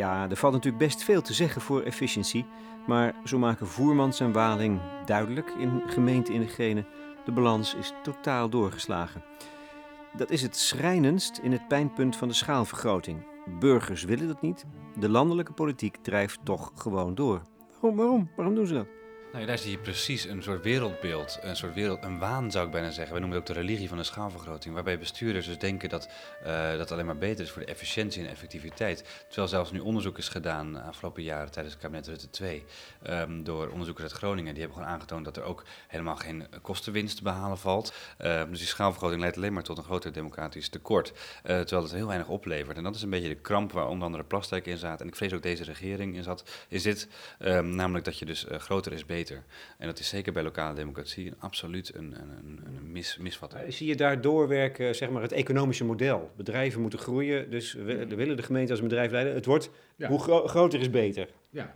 Ja, er valt natuurlijk best veel te zeggen voor efficiëntie, maar zo maken Voermans en Waling duidelijk in gemeente in Gene, de balans is totaal doorgeslagen. Dat is het schrijnendst in het pijnpunt van de schaalvergroting. Burgers willen dat niet, de landelijke politiek drijft toch gewoon door. Waarom, waarom? Waarom doen ze dat? Nou, daar zie je precies een soort wereldbeeld, een soort wereld, een waan zou ik bijna zeggen. We noemen het ook de religie van de schaalvergroting, waarbij bestuurders dus denken dat uh, dat alleen maar beter is voor de efficiëntie en effectiviteit. Terwijl zelfs nu onderzoek is gedaan de afgelopen jaren tijdens het kabinet Rutte 2 um, door onderzoekers uit Groningen. Die hebben gewoon aangetoond dat er ook helemaal geen kostenwinst te behalen valt. Uh, dus die schaalvergroting leidt alleen maar tot een groter democratisch tekort, uh, terwijl het heel weinig oplevert. En dat is een beetje de kramp waar onder andere Plasterk in zat en ik vrees ook deze regering in zat, is dit um, namelijk dat je dus groter is beter. En dat is zeker bij lokale democratie een, absoluut een, een, een mis, misvatting. Zie je daar doorwerken, zeg maar, het economische model? Bedrijven moeten groeien, dus we, willen de gemeente als een bedrijf leiden. Het wordt, ja. hoe gro groter is beter. Ja.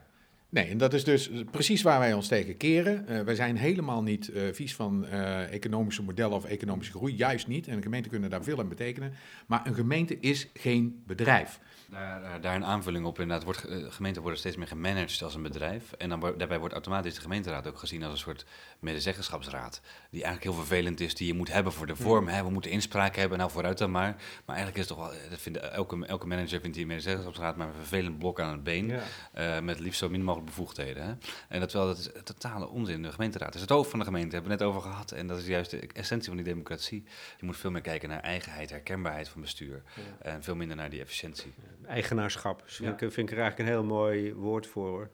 Nee, en dat is dus precies waar wij ons tegen keren. Uh, wij zijn helemaal niet uh, vies van uh, economische modellen of economische groei, juist niet. En de gemeenten kunnen daar veel in betekenen. Maar een gemeente is geen bedrijf. Daar, daar een aanvulling op inderdaad. Wordt, gemeenten worden steeds meer gemanaged als een bedrijf. En dan, daarbij wordt automatisch de gemeenteraad ook gezien als een soort medezeggenschapsraad. Die eigenlijk heel vervelend is, die je moet hebben voor de vorm. Hè. We moeten inspraak hebben, nou vooruit dan maar. Maar eigenlijk is het toch wel, dat vindt, elke, elke manager vindt die medezeggenschapsraad maar een vervelend blok aan het been. Ja. met liefst zo min mogelijk bevoegdheden. Hè. En dat wel, dat is totale onzin. De gemeenteraad is het hoofd van de gemeente, hebben we net over gehad. En dat is juist de essentie van die democratie. Je moet veel meer kijken naar eigenheid, herkenbaarheid van bestuur. Ja. En veel minder naar die efficiëntie. Eigenaarschap, dus ja. vind, vind ik er eigenlijk een heel mooi woord voor. Hoor.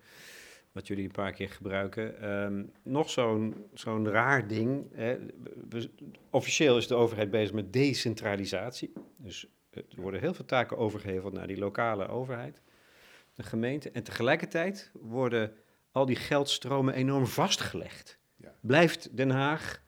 Wat jullie een paar keer gebruiken. Um, nog zo'n zo'n raar ding. Hè. Officieel is de overheid bezig met decentralisatie. Dus er worden heel veel taken overgeheveld naar die lokale overheid de gemeente. En tegelijkertijd worden al die geldstromen enorm vastgelegd. Ja. Blijft Den Haag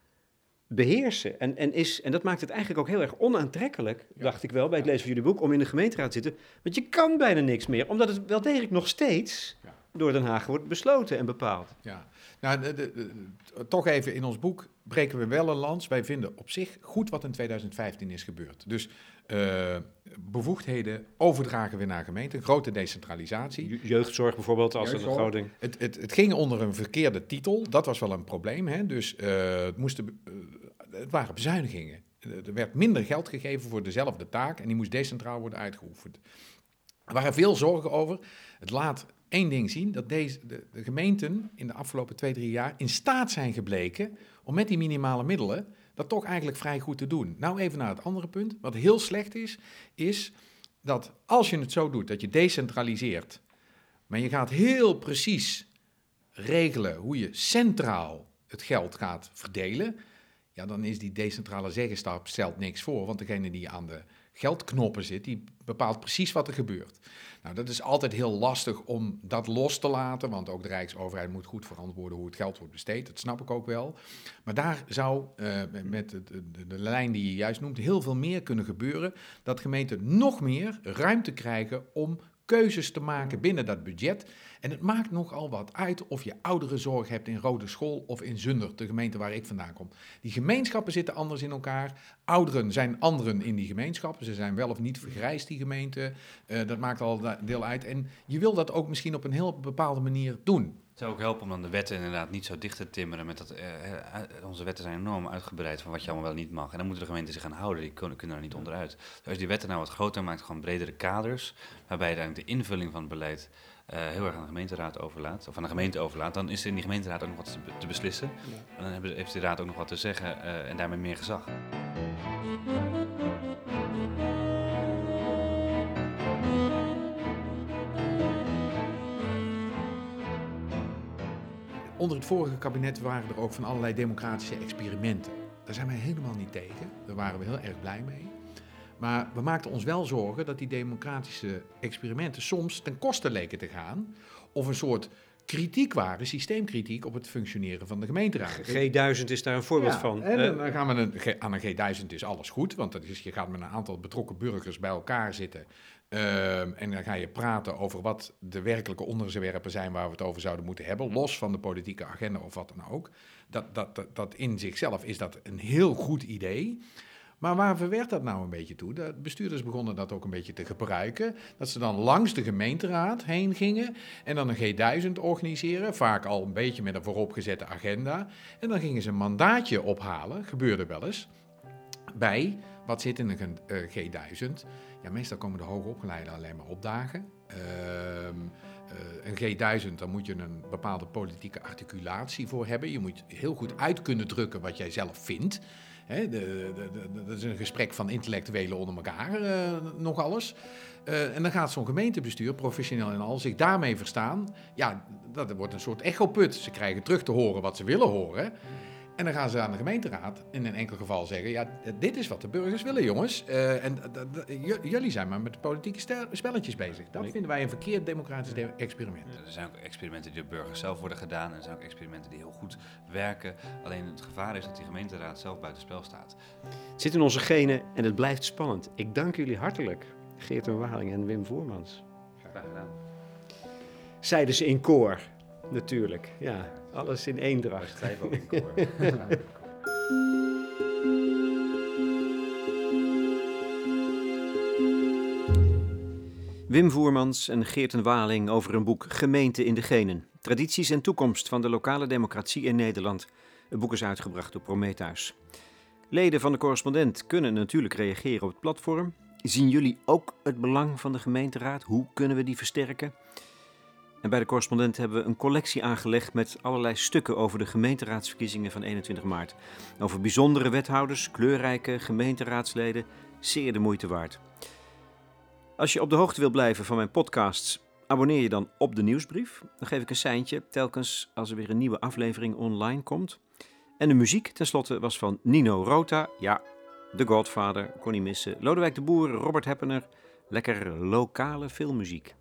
beheersen. En, en, is, en dat maakt het eigenlijk ook heel erg onaantrekkelijk, ja. dacht ik wel, bij het lezen van jullie boek, om in de gemeenteraad te zitten. Want je kan bijna niks meer, omdat het wel degelijk nog steeds ja. door Den Haag wordt besloten en bepaald. Ja, nou, de, de, de, toch even in ons boek breken we wel een lans. Wij vinden op zich goed wat in 2015 is gebeurd. Dus uh, bevoegdheden overdragen we naar gemeenten, grote decentralisatie. Jeugdzorg bijvoorbeeld, als Jeugdzorg. een groot ding. Het, het, het, ging onder een verkeerde titel, dat was wel een probleem. Hè? Dus uh, het, moesten, uh, het waren bezuinigingen. Er werd minder geld gegeven voor dezelfde taak en die moest decentraal worden uitgeoefend. Er waren veel zorgen over. Het laat één ding zien, dat deze, de, de gemeenten in de afgelopen twee, drie jaar in staat zijn gebleken om met die minimale middelen dat toch eigenlijk vrij goed te doen. Nou even naar het andere punt. Wat heel slecht is, is dat als je het zo doet, dat je decentraliseert, maar je gaat heel precies regelen hoe je centraal het geld gaat verdelen, ja, dan is die decentrale zeggenschap stelt niks voor, want degene die aan de geldknoppen zit, die bepaalt precies wat er gebeurt. Nou, dat is altijd heel lastig om dat los te laten, want ook de Rijksoverheid moet goed verantwoorden hoe het geld wordt besteed. Dat snap ik ook wel. Maar daar zou uh, met de, lijn die je juist noemt heel veel meer kunnen gebeuren. Dat gemeenten nog meer ruimte krijgen om keuzes te maken binnen dat budget. En het maakt nogal wat uit of je ouderenzorg hebt in Rode School of in Zundert, de gemeente waar ik vandaan kom. Die gemeenschappen zitten anders in elkaar. Ouderen zijn anderen in die gemeenschappen. Ze zijn wel of niet vergrijsd, die gemeente. Uh, dat maakt al deel uit. En je wil dat ook misschien op een heel bepaalde manier doen. Het zou ook helpen om dan de wetten inderdaad niet zo dicht te timmeren. Met dat, eh, eh, onze wetten zijn enorm uitgebreid van wat je allemaal wel niet mag. En dan moeten de gemeenten zich aan houden, die kunnen, kunnen er niet onderuit. Dus als je die wetten nou wat groter maakt, gewoon bredere kaders, waarbij je eigenlijk de invulling van het beleid eh, heel erg aan de gemeenteraad overlaat, of aan de gemeente overlaat, dan is er in die gemeenteraad ook nog wat te, be- te beslissen. En dan hebben- heeft die raad ook nog wat te zeggen en daarmee meer gezag. Onder het vorige kabinet waren er ook van allerlei democratische experimenten. Daar zijn wij helemaal niet tegen. Daar waren we heel erg blij mee. Maar we maakten ons wel zorgen dat die democratische experimenten soms ten koste leken te gaan. Of een soort kritiek waren, systeemkritiek op het functioneren van de gemeenteraad. G1000 is daar een voorbeeld Ja, van. En Eh, dan gaan we een, aan een G1000 is alles goed, want dat is, je gaat met een aantal betrokken burgers bij elkaar zitten. ehm, en dan ga je praten over wat de werkelijke onderwerpen zijn waar we het over zouden moeten hebben, los van de politieke agenda of wat dan ook. Dat, dat, dat, dat in zichzelf is dat een heel goed idee. Maar waar verwerkt dat nou een beetje toe? De bestuurders begonnen dat ook een beetje te gebruiken. Dat ze dan langs de gemeenteraad heen gingen en dan een G1000 organiseren. Vaak al een beetje met een vooropgezette agenda. En dan gingen ze een mandaatje ophalen, gebeurde wel eens, bij wat zit in een eh, G1000. Ja, meestal komen de hoogopgeleiden alleen maar opdagen. Ehm, eh, een G1000, daar moet je een bepaalde politieke articulatie voor hebben. Je moet heel goed uit kunnen drukken wat jij zelf vindt. De, de, de- dat is een gesprek van intellectuelen onder elkaar, eh, nog alles. Eh, en dan gaat zo'n gemeentebestuur, professioneel en al, zich daarmee verstaan. Ja, dat wordt een soort echoput. Ze krijgen terug te horen wat ze willen horen. En dan gaan ze aan de gemeenteraad in een enkel geval zeggen: Ja, dit is wat de burgers willen, jongens. Eh, en jullie zijn maar met de politieke spelletjes bezig. Dat vinden wij een verkeerd democratisch de- experiment. Er zijn ook experimenten die door burgers zelf worden gedaan. En er zijn ook experimenten die heel goed werken. Alleen het gevaar is dat die gemeenteraad zelf buitenspel staat. Het zit in onze genen en het blijft spannend. Ik dank jullie hartelijk, Geert en Waling en Wim Voermans. Graag gedaan. Zeiden ze in koor, natuurlijk. Ja, alles in eendracht. Schrijf ook in koor. Wim Voermans en Geert en Waling over een boek Gemeente in de Genen. Tradities en toekomst van de lokale democratie in Nederland. Het boek is uitgebracht door Prometheus. Leden van de correspondent kunnen natuurlijk reageren op het platform. Zien jullie ook het belang van de gemeenteraad? Hoe kunnen we die versterken? En bij de correspondent hebben we een collectie aangelegd met allerlei stukken over de gemeenteraadsverkiezingen van 21 maart. Over bijzondere wethouders, kleurrijke gemeenteraadsleden, zeer de moeite waard. Als je op de hoogte wil blijven van mijn podcasts, abonneer je dan op de nieuwsbrief. Dan geef ik een seintje telkens als er weer een nieuwe aflevering online komt. En de muziek tenslotte was van Nino Rota, ja, de Godfather, kon niet missen. Lodewijk de Boer, Robert Heppener, lekker lokale filmmuziek.